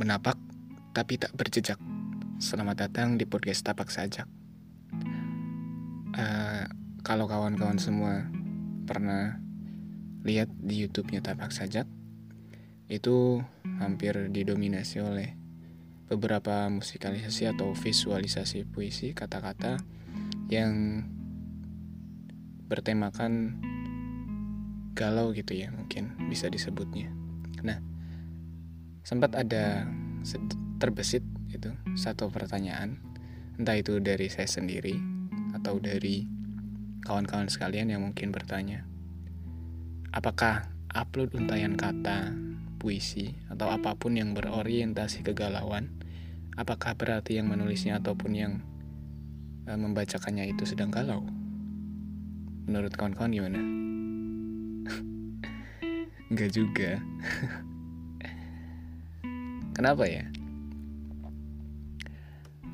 Menapak tapi tak berjejak. Selamat datang di podcast Tapak Sajak. Uh, kalau kawan-kawan semua pernah lihat di YouTube-nya Tapak Sajak, itu hampir didominasi oleh beberapa musikalisasi atau visualisasi puisi kata-kata yang bertemakan galau gitu ya mungkin bisa disebutnya. Nah, sempat ada terbesit itu satu pertanyaan. Entah itu dari saya sendiri atau dari kawan-kawan sekalian yang mungkin bertanya apakah upload untayan kata puisi atau apa pun yang berorientasi kegalauan apakah berarti yang menulisnya ataupun yang e, membacakannya itu sedang galau? Menurut kawan-kawan gimana? Enggak juga kenapa ya?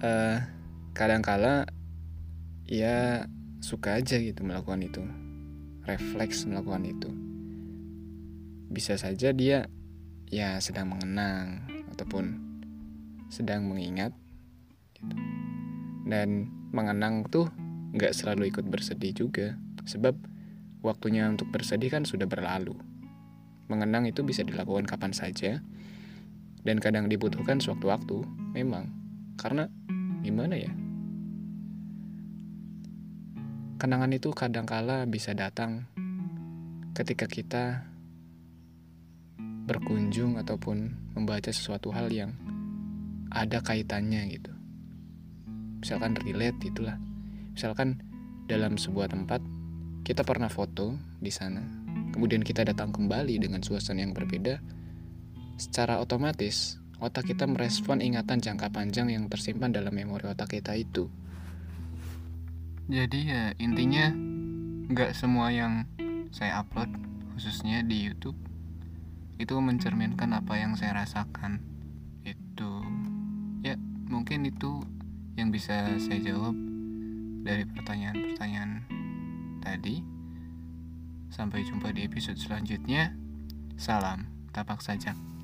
Uh, kadangkala ya suka aja gitu melakukan itu. Refleks melakukan itu. Bisa saja dia ya sedang mengenang ataupun sedang mengingat gitu. dan mengenang tuh nggak selalu ikut bersedih juga sebab waktunya untuk bersedih kan sudah berlalu. Mengenang itu bisa dilakukan kapan saja dan kadang dibutuhkan sewaktu-waktu memang. Karena gimana ya? Kenangan itu kadangkala bisa datang ketika kita berkunjung ataupun membaca sesuatu hal yang ada kaitannya gitu. Misalkan relate itulah. Misalkan dalam sebuah tempat kita pernah foto di sana. Kemudian kita datang kembali dengan suasana yang berbeda secara otomatis otak kita merespon ingatan jangka panjang yang tersimpan dalam memori otak kita itu. Jadi ya intinya nggak semua yang saya upload khususnya di YouTube itu mencerminkan apa yang saya rasakan. Itu ya mungkin itu yang bisa saya jawab dari pertanyaan-pertanyaan tadi. Sampai jumpa di episode selanjutnya. Salam tapak sajak.